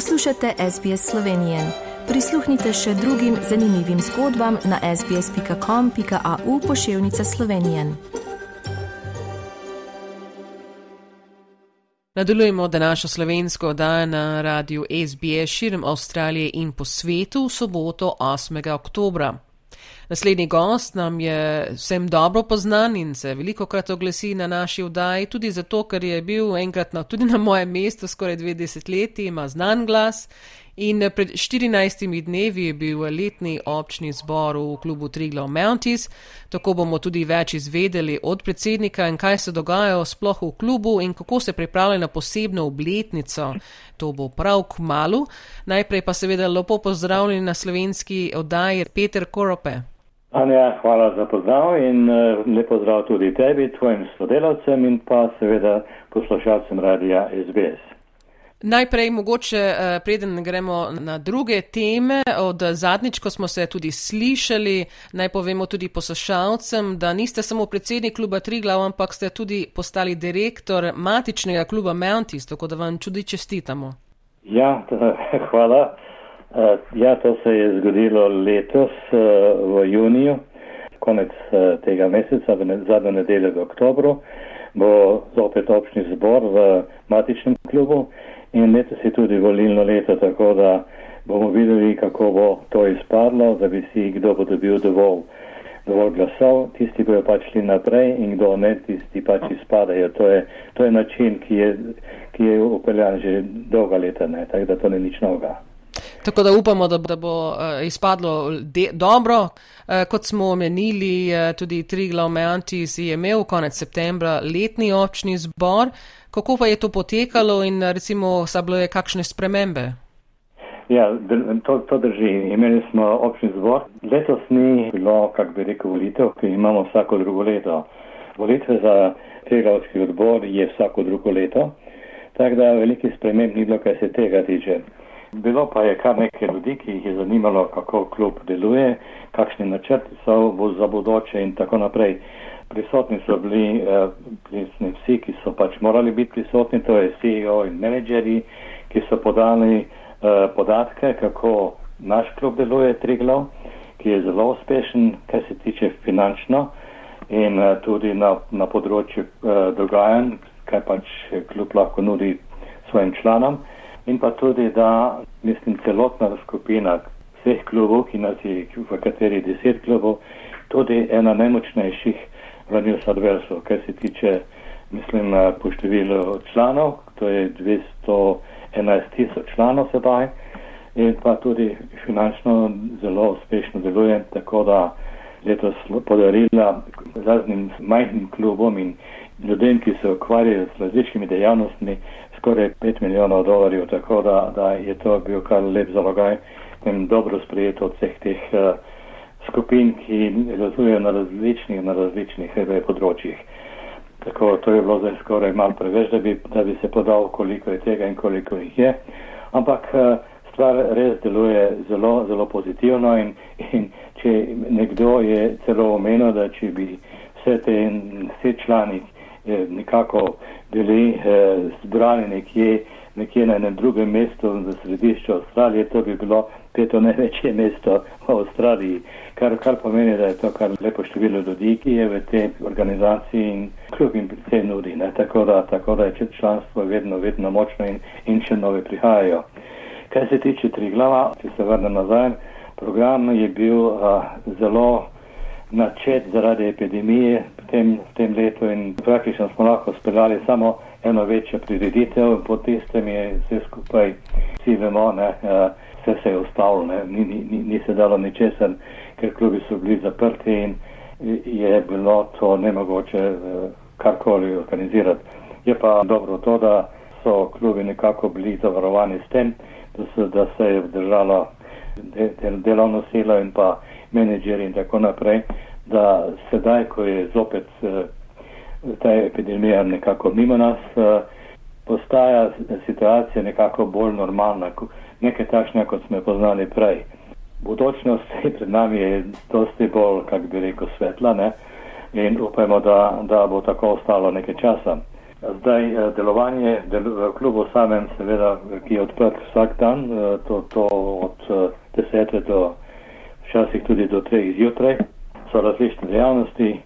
Poslušate SBS Slovenije. Prisluhnite še drugim zanimivim zgodbam na sbsp.com.au pošiljka Slovenije. Nadaljujemo današnjo slovensko oddajo na radiju SBS širom Avstralije in po svetu v soboto 8. oktobra. Naslednji gost nam je vsem dobro poznan in se veliko krat oglasi na naši vdaji, tudi zato, ker je bil enkrat na, tudi na mojem mestu skoraj dve desetletji, ima znan glas. In pred 14 dnevi je bil letni občni zbor v klubu Triglav Mounties, tako bomo tudi več izvedeli od predsednika in kaj se dogaja sploh v klubu in kako se pripravlja na posebno obletnico. To bo prav k malu. Najprej pa seveda lepo pozdravljeni na slovenski oddaji Peter Korope. Anja, hvala za pozdrav in uh, lep pozdrav tudi tebi, tvojim sodelavcem in pa seveda poslušalcem radija SBS. Najprej mogoče, uh, preden gremo na druge teme, od zadnjič, ko smo se tudi slišali, naj povemo tudi poslušalcem, da niste samo predsednik kluba Triglav, ampak ste tudi postali direktor matičnega kluba Mounties, tako da vam čudi čestitamo. Ja, hvala. Uh, ja, to se je zgodilo letos uh, v juniju, konec uh, tega meseca, v zadnjo nedeljo v oktobru, bo zopet občni zbor v matičnem klubu in letos je tudi volilno leto, tako da bomo videli, kako bo to izpadlo, da bi si kdo bo dobil dovolj, dovolj glasov, tisti bojo pač šli naprej in kdo ne, tisti pač izpadajo. To je, to je način, ki je, ki je upeljan že dolga leta, ne, tako da to ni nič novega. Tako da upamo, da, da bo uh, izpadlo de, dobro. Uh, kot smo omenili, uh, tudi Triglav Meantis je imel konec septembra letni občni zbor. Kako pa je to potekalo in recimo so bile kakšne spremembe? Ja, to, to drži. Imeli smo občni zbor. Letos ni bilo, kako bi rekel, volitev, ki imamo vsako drugo leto. Volitve za Triglavski odbor je vsako drugo leto. Tako da velikih sprememb ni bilo, kar se tega tiče. Bilo pa je kar nekaj ljudi, ki jih je zanimalo, kako klub deluje, kakšni načrti so za bodoče in tako naprej. Prisotni so bili eh, vsi, ki so pač morali biti prisotni, to je CEO in menedžeri, ki so podali eh, podatke, kako naš klub deluje, Triglav, ki je zelo uspešen, kar se tiče finančno in eh, tudi na, na področju eh, dogajanj, kaj pač klub lahko nudi svojim članom in pa tudi, da mislim celotna skupina vseh klubov, ki nas je v kateri deset klubov, tudi ena najmočnejših v New South Walesu, kar se tiče, mislim, po številu članov, to je 211 tisoč članov sedaj. In pa tudi finančno zelo uspešno deluje, tako da letos podarila raznim majhnim klubom in ljudem, ki se ukvarjajo s različnimi dejavnostmi, skoraj 5 milijonov dolarjev, tako da, da je to bil kar lep zalogaj in dobro sprejeto od vseh teh uh, skupin, ki delujejo na različnih, na različnih uh, področjih. Tako to je bilo zdaj skoraj malo preveč, da bi, da bi se podal, koliko je tega in koliko jih je. Ampak uh, stvar res deluje zelo, zelo pozitivno in, in če nekdo je celo omenil, da če bi vse te vse člani nekako bili eh, zbrani nekje, nekje na enem drugem mestu v središču Avstralije, to bi bilo peto največje mesto v Avstraliji, kar, kar pomeni, da je to kar lepo število ljudi, ki je v tej organizaciji in kljub jim predvsem nudi. Ne? Tako, da, tako da je članstvo vedno, vedno močno in, in še nove prihajajo. Kar se tiče tri glava, če se vrnem nazaj, program je bil uh, zelo načet zaradi epidemije tem, v tem letu in praktično smo lahko speljali samo eno večjo prireditev in po tistem je vse skupaj, vsi vemo, ne, eh, vse se je ustavilo, ne, ni, ni, ni, se dalo ničesar, ker klubi so bili zaprti in je bilo to nemogoče eh, karkoli organizirati. Je pa dobro to, da so klubi nekako bili zavarovani s tem, da se, da se je vdržalo de, de, delovno silo in pa menedžeri in tako naprej, da sedaj, ko je zopet uh, ta epidemija nekako mimo nas, uh, postaja situacija nekako bolj normalna, nekaj takšne, kot smo jo poznali prej. Budočnost pred nami je dosti bolj, kak bi rekel, svetla ne? in upajmo, da, da bo tako ostalo nekaj časa. Zdaj, delovanje del, v klubu samem, seveda, ki je odprt vsak dan, to, to od 10 do včasih tudi do 3 zjutraj, so različne dejavnosti.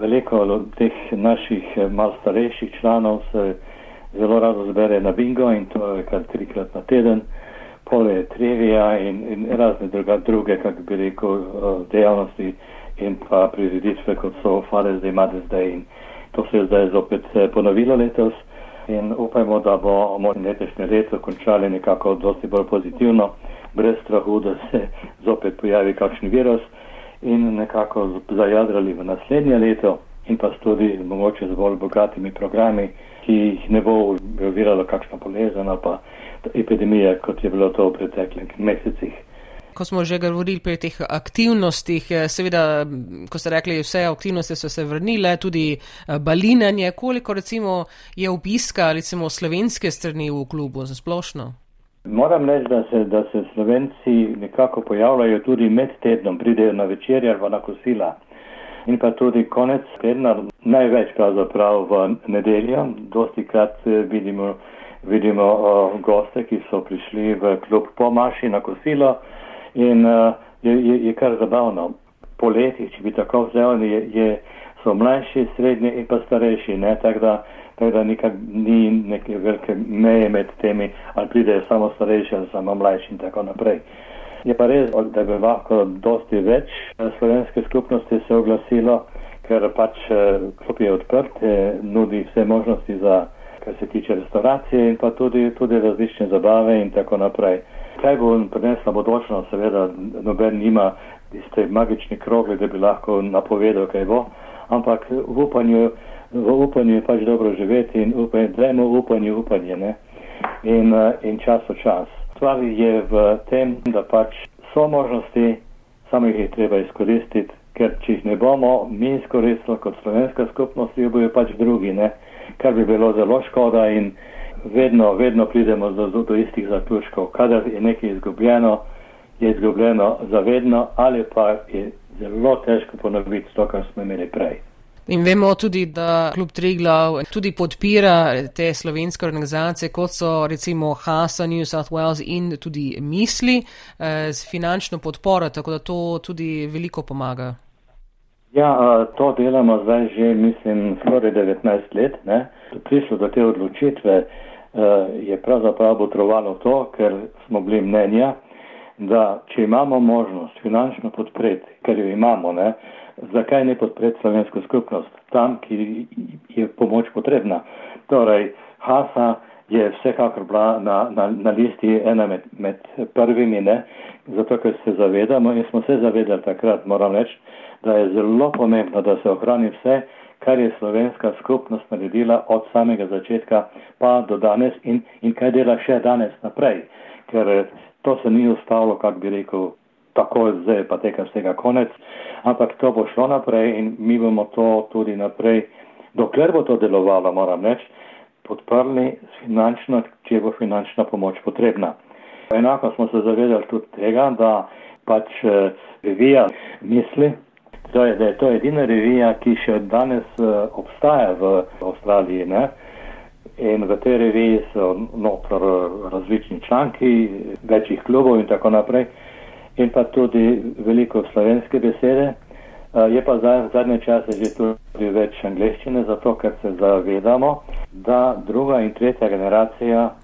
Veliko teh naših mal starejših članov se zelo rado zbere na bingo in to je kar trikrat na teden pole trivija in, in razne druga, druge, kako bi rekel, uh, dejavnosti in pa prireditve, kot so Father's Day, Mother's Day in to se je zdaj zopet eh, ponovilo letos in upajmo, da bomo letošnje leto končali nekako dosti bolj pozitivno, brez strahu, da se zopet pojavi kakšen virus in nekako zajadrali v naslednje leto in pa tudi mogoče z bolj bogatimi programi, ki jih ne bo oviralo kakšna bolezen ali pa epidemije, kot je bilo to v preteklih mesecih. Ko smo že govorili pri teh aktivnostih, eh, seveda, ko ste rekli, vse aktivnosti so se vrnile, tudi eh, balinanje, koliko recimo je obiska recimo slovenske strani v klubu za splošno? Moram reči, da se, da se slovenci nekako pojavljajo tudi med tednom, pridejo na večerja ali na kosila. In pa tudi konec tedna, največ pravzaprav v nedeljo, dosti krat eh, vidimo vidimo uh, goste, ki so prišli v klub po maši na kosilo in uh, je, je, je kar zabavno. Poleti, če bi tako vzel, je, je, so mlajši, srednji in pa starejši, ne, tako da, tak da nikak ni neke velike meje med temi, ali pridejo samo starejši ali samo mlajši in tako naprej. Je pa res, da bi lahko dosti več slovenske skupnosti se oglasilo, ker pač klub je odprt, nudi vse možnosti za kar se tiče restauracije in pa tudi, tudi različne zabave in tako naprej. Kaj bo prinesla bodočnost, seveda noben nima tiste magične krogle, da bi lahko napovedal, kaj bo, ampak v upanju, v upanju je pač dobro živeti in upanje, dajmo upanje, upanje ne? In, in čas v čas. Stvar je v tem, da pač so možnosti, samo jih je treba izkoristiti, ker če jih ne bomo mi izkoristili kot slovenska skupnost, jo bojo pač drugi, ne? kar bi bilo zelo škoda in vedno, vedno pridemo do, do istih zaključkov. Kadar je nekaj izgubljeno, je izgubljeno zavedno ali pa je zelo težko ponoviti to, kar smo imeli prej. In vemo tudi, da klub Triglav tudi podpira te slovenske organizacije, kot so recimo Hasa, New South Wales in tudi Misli eh, z finančno podporo, tako da to tudi veliko pomaga. Ja, to delamo zdaj že, mislim, skoraj 19 let. Ne. Prišlo do te odločitve je pravzaprav potrovalo to, ker smo bili mnenja, da če imamo možnost finančno podpreti, ker jo imamo, ne, zakaj ne podpreti slovensko skupnost tam, ki je pomoč potrebna. Torej, Hasa je vsekakor bila na, na, na listi ena med, med prvimi, ne, zato ker se zavedamo in smo se zavedali takrat, moram reči, da je zelo pomembno, da se ohrani vse, kar je slovenska skupnost naredila od samega začetka pa do danes in, in kaj dela še danes naprej. Ker to se ni ustavilo, kak bi rekel, tako zdaj pa teka vsega konec, ampak to bo šlo naprej in mi bomo to tudi naprej, dokler bo to delovalo, moram reči, podprli finančno, če bo finančna pomoč potrebna. Enako smo se zavedali tudi tega, da pač eh, revija misli, To je, da je to edina revija, ki še danes uh, obstaja v Avstraliji. Ne? In v tej reviji so notr različni članki, večjih klubov in tako naprej. In pa tudi veliko slovenske besede. Uh, je pa za, zadnje čase že tudi več angleščine, zato ker se zavedamo, da druga in tretja generacija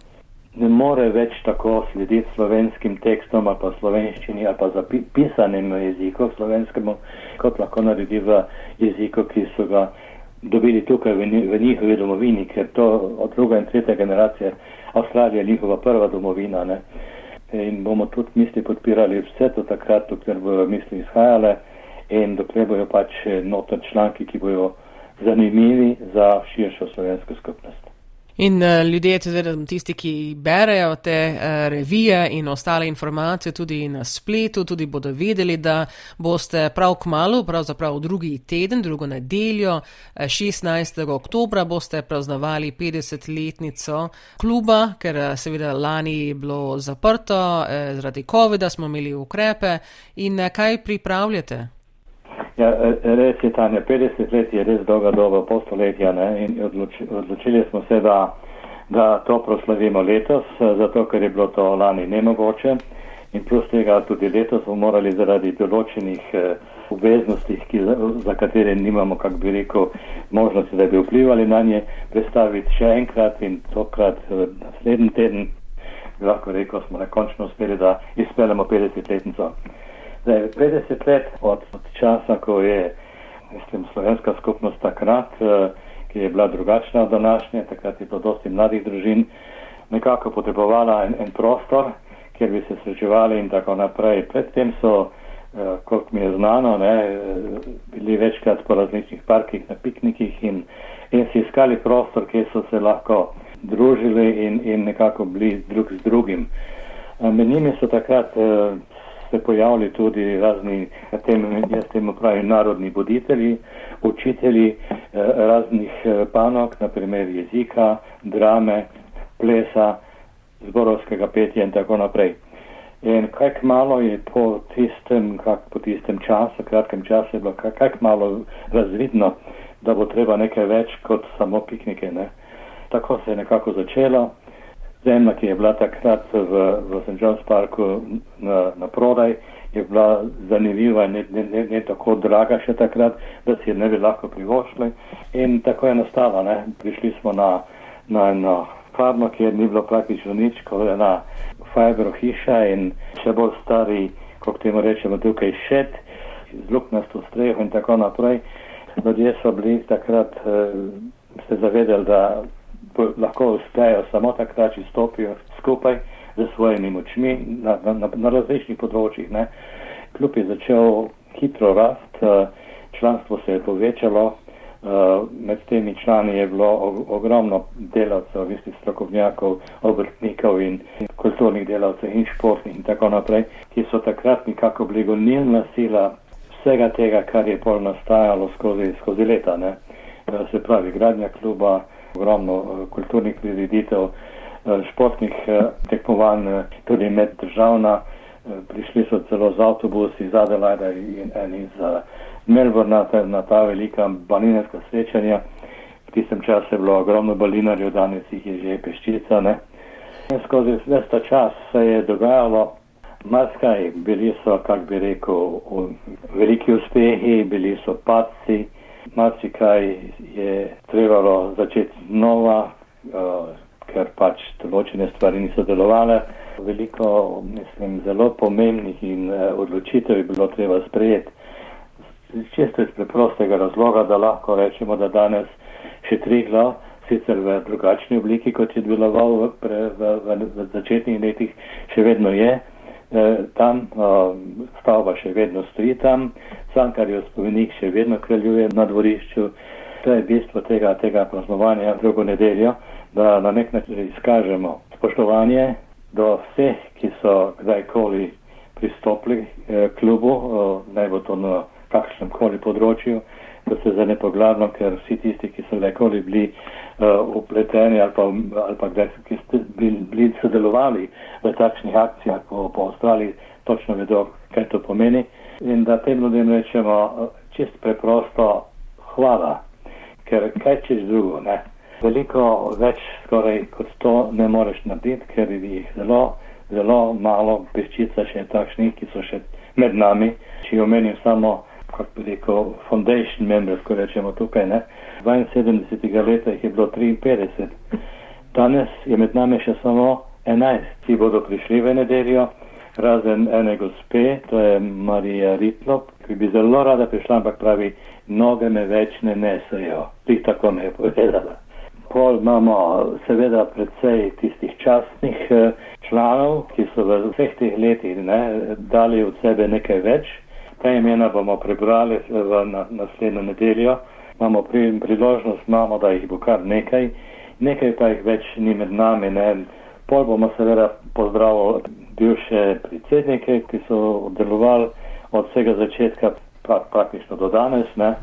ne more več tako slediti slovenskim tekstom ali pa slovenščini ali pa zapisanim jeziku slovenskemu, kot lahko naredi v jeziku, ki so ga dobili tukaj v, v njihovi domovini, ker to od druga in tretja generacija Avstralija je njihova prva domovina. Ne? In bomo tudi misli podpirali vse to takrat, dokler bojo misli izhajale in dokler bojo pač notor članki, ki bojo zanimivi za širšo slovensko skupnost. In uh, ljudje, tudi tisti, ki berejo te uh, revije in ostale informacije tudi na spletu, tudi bodo vedeli, da boste prav k malu, pravzaprav drugi teden, drugo nedeljo, 16. oktobra, boste praznovali 50-letnico kluba, ker seveda lani je bilo zaprto, eh, zaradi COVID-a smo imeli ukrepe. In uh, kaj pripravljate? Ja, res je Tanja, 50 let je res dolga doba, pol stoletja ne? in odloči, odločili smo se, da, da to proslavimo letos, zato ker je bilo to lani nemogoče in plus tega tudi letos bomo morali zaradi določenih eh, obveznosti, za katere nimamo, kako bi rekel, možnosti, da bi vplivali na nje, predstaviti še enkrat in tokrat eh, naslednji teden, lahko rekel, smo nekončno uspeli, da izpeljemo 50-letnico. Zdaj, 50 let od, od časa, ko je, mislim, slovenska skupnost takrat, eh, ki je bila drugačna od današnje, takrat je bilo dosti mladih družin, nekako potrebovala en, en prostor, kjer bi se srečevali in tako naprej. Predtem so, eh, kot mi je znano, ne, bili večkrat po različnih parkih na piknikih in, in si iskali prostor, kjer so se lahko družili in, in nekako bili drug z drugim. Eh, med njimi so takrat eh, se pojavili tudi razni, tem, jaz temu pravim, narodni voditelji, učitelji raznih panog, naprimer jezika, drame, plesa, zborovskega petja in tako naprej. In kaj malo je po tistem, kak, po tistem času, kratkem času je bilo kaj, kaj malo razvidno, da bo treba nekaj več kot samo piknike. Ne? Tako se je nekako začelo. Zemlja, ki je bila takrat v, v St. John's Parku na, na prodaj, je bila zanimiva in ne, ne, ne, ne tako draga še takrat, da si je ne bi lahko privošli. In tako je nastala. Ne? Prišli smo na, na eno farmo, kjer ni bilo praktično nič, kot ena fajbro hiša in še bolj stari, kot temu rečemo tukaj, šet, z luknasto streho in tako naprej. Ljudje so bili takrat, eh, se zavedali, da lahko uspejo samo takrat, če stopijo skupaj z svojimi močmi na, na, na, različnih področjih. Ne. Kljub je začel hitro rast, eh, članstvo se je povečalo, Uh, med temi člani je bilo ogromno delavcev, visi strokovnjakov, obrtnikov in, kulturnih delavcev in športnih in tako naprej, ki so takrat nekako bili gonilna sila vsega tega, kar je pol nastajalo skozi, skozi leta. Ne? Uh, se pravi, gradnja kluba, ogromno uh, kulturnih prireditev, uh, športnih uh, tekmovanj, tudi meddržavna. Prišli so celo z avtobusi iz Adelaida in, in iz. Melbourne na ta, velika balinarska srečanja. V tistem času je bilo ogromno balinarjev, danes jih je že peščica. Ne? In skozi vse ta čas se je dogajalo marsikaj, bili so, kak bi rekel, veliki uspehi, bili so padci, marsikaj je trebalo začeti znova, uh, ker pač določene stvari niso delovale. Veliko, mislim, zelo pomembnih in uh, odločitev je bilo treba sprejeti čisto iz preprostega razloga, da lahko rečemo, da danes še tri glav, sicer v drugačni obliki, kot je deloval v, v, v, v začetnih letih, še vedno je. E, tam o, stavba še vedno stoji tam, Sankarjev spomenik še vedno kraljuje na dvorišču. To je bistvo tega, tega praznovanja drugo nedeljo, da na nek način izkažemo spoštovanje do vseh, ki so kdajkoli pristopili eh, klubu, naj bo to na kakšnem koli področju, da se za nepoglavno, ker vsi tisti, ki so nekoli bili uh, upleteni ali pa, ali pa gre, ki ste bili, bili sodelovali v takšnih akcijah po, po Avstraliji, točno vedo, kaj to pomeni. In da tem ljudem rečemo uh, čist preprosto hvala, ker kaj čez drugo, ne. Veliko več skoraj kot to ne moreš narediti, ker jih zelo, zelo malo peščica še takšnih, ki so še med nami. Če omenim samo kako bi rekel, foundation members, ko rečemo tukaj, ne. 72. leta jih je bilo 53. Danes je med nami še samo 11, ki bodo prišli v nedeljo, razen ene gospe, to je Marija Ritlop, ki bi zelo rada prišla, ampak pravi, noge me več ne nesajo. Tih tako me je povedala. Pol imamo seveda predvsej tistih častnih eh, članov, ki so v vseh teh letih ne, dali od sebe nekaj več. Ta imena bomo prebrali v naslednjo nedeljo. Imamo pri, priložnost, imamo, da jih bo kar nekaj, nekaj pa jih več ni med nami. Ne. Pol bomo seveda pozdravili bivše predsednike, ki so delovali od vsega začetka pra, praktično do danes. Ne.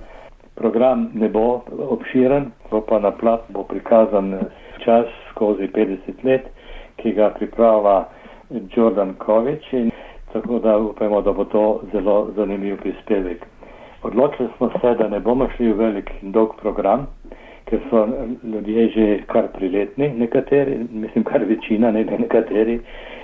Program ne bo obširen, bo pa na plat bo prikazan čas skozi 50 let, ki ga pripravlja Jordan Kovič. In tako da upamo, da bo to zelo zanimiv prispevek. Odločili smo se, da ne bomo šli v velik in dolg program, ker so ljudje že kar priletni, nekateri, mislim kar večina, ne nekateri,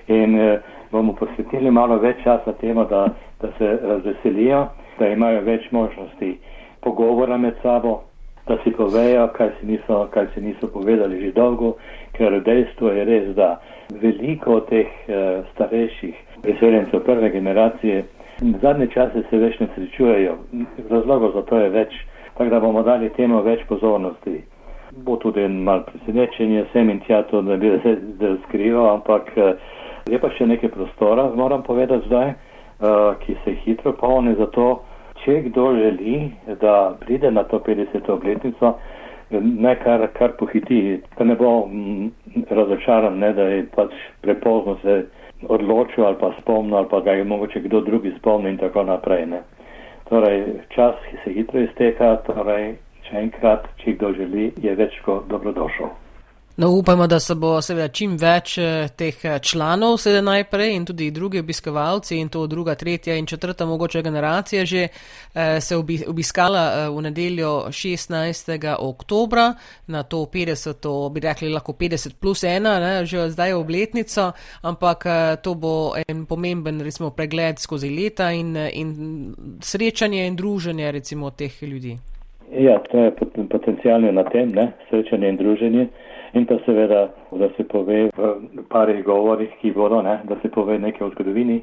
in eh, bomo posvetili malo več časa temu, da, da se razveselijo, da imajo več možnosti pogovora med sabo, da si povejo, kaj si niso, kaj si niso povedali že dolgo, ker dejstvo je res, da veliko teh uh, starejših priseljencev prve generacije zadnje čase se več ne srečujejo. Razlogov za to je več, tako da bomo dali temu več pozornosti. Bo tudi en mal presenečenje, sem in tja to, da bi se skrival, ampak uh, je pa še nekaj prostora, moram povedati zdaj, uh, ki se hitro polni za to, če kdo želi, da pride na to 50. obletnico, ne kar, kar pohiti, da ne bo mm, razočaran, ne, da je pač prepozno se odločil ali pa spomnil ali pa ga je mogoče kdo drugi spomnil in tako naprej. Ne. Torej, čas, ki se hitro izteka, torej, če enkrat, če kdo želi, je več kot dobrodošel. No, upamo, da se bo seveda čim več eh, teh eh, članov sedaj najprej in tudi drugi obiskovalci in to druga, tretja in četrta mogoče generacija že eh, se obiskala v nedeljo 16. oktobra na to 50, bi rekli lahko 50 plus 1, ne, že zdaj je obletnico, ampak to bo en pomemben recimo pregled skozi leta in, in srečanje in druženje recimo teh ljudi. Ja, to je potencijalno na tem, ne, srečanje in druženje in pa seveda, da se pove v parih govorih, ki bodo, ne, da se pove nekaj o zgodovini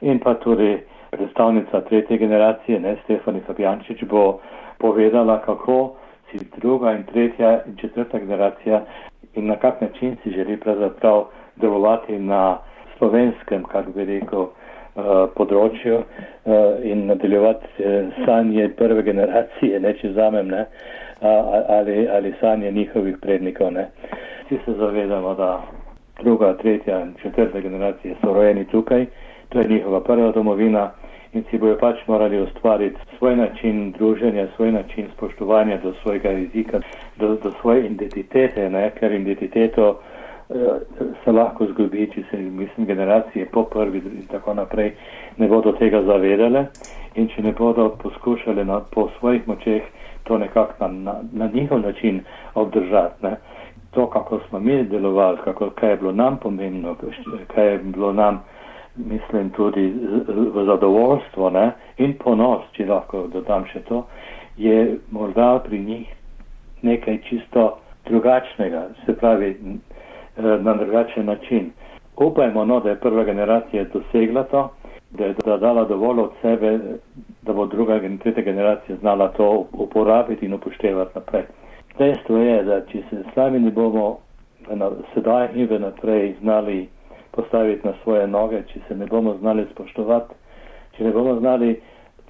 in pa tudi predstavnica tretje generacije, ne, Stefani Fabjančič, bo povedala, kako si druga in tretja in četrta generacija in na kak način si želi pravzaprav delovati na slovenskem, kako bi rekel, Uh, področju uh, in nadaljevati uh, sanje prve generacije, ne če zamem, ne, ali, ali sanje njihovih prednikov. Ne. Vsi se zavedamo, da druga, tretja in četrta generacija so rojeni tukaj, to je njihova prva domovina in si bojo pač morali ustvariti svoj način druženja, svoj način spoštovanja do svojega jezika, do, do svoje identitete, ne, ker identiteto eh, se lahko zgubi, če se, mislim, generacije po prvi in tako naprej ne bodo tega zavedale in če ne bodo poskušali na, po svojih močeh to nekako na, na, na njihov način obdržati. Ne. To, kako smo mi delovali, kako, kaj je bilo nam pomembno, kaj je bilo nam, mislim, tudi v zadovoljstvo ne, in ponos, če lahko dodam še to, je morda pri njih nekaj čisto drugačnega, se pravi eh, na drugačen način. Upajmo, no, da je prva generacija dosegla to, da je dala dovolj od sebe, da bo druga in tretja generacija znala to uporabiti in upoštevati naprej. Dejstvo je, da če se sami ne bomo sedaj in v naprej znali postaviti na svoje noge, če se ne bomo znali spoštovati, če ne bomo znali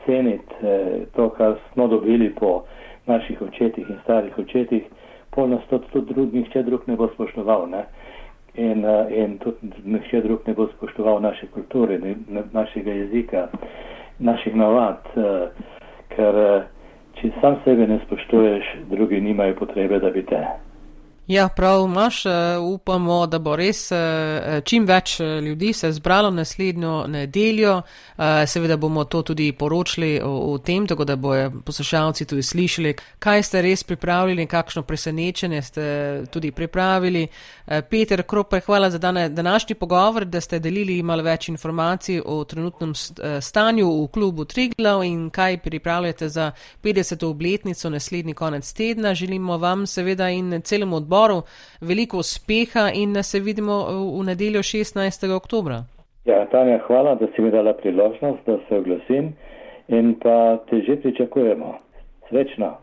ceniti eh, to, kar smo dobili po naših očetih in starih očetih, pol nas to tudi drug, nihče drug ne bo spoštoval. Ne? in, uh, in tudi nihče drug ne bo spoštoval naše kulture, ne, našega jezika, naših navad, uh, ker uh, če sam sebe ne spoštuješ, drugi nimajo potrebe, da bi te. Ja, prav imaš, eh, upamo, da bo res eh, čim več eh, ljudi se zbralo naslednjo nedeljo. Seveda bomo to tudi poročili o, tem, tako da bojo poslušalci tudi slišali, kaj ste res pripravili in kakšno presenečenje ste tudi pripravili. Peter Kroper, hvala za današnji pogovor, da ste delili malo več informacij o trenutnem stanju v klubu Triglav in kaj pripravljate za 50. obletnico naslednji konec tedna. Želimo vam seveda in celemu odboru odboru veliko uspeha in se vidimo v nedeljo 16. oktober. Ja, Tanja, hvala, da si mi dala priložnost, da se oglasim in pa te že pričakujemo. Srečno.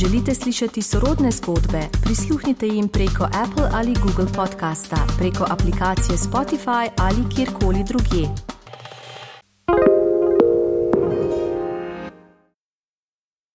Želite slišati sorodne zgodbe? Prisluhnite jim preko Apple ali Google podcasta, preko aplikacije Spotify ali kjerkoli drugje.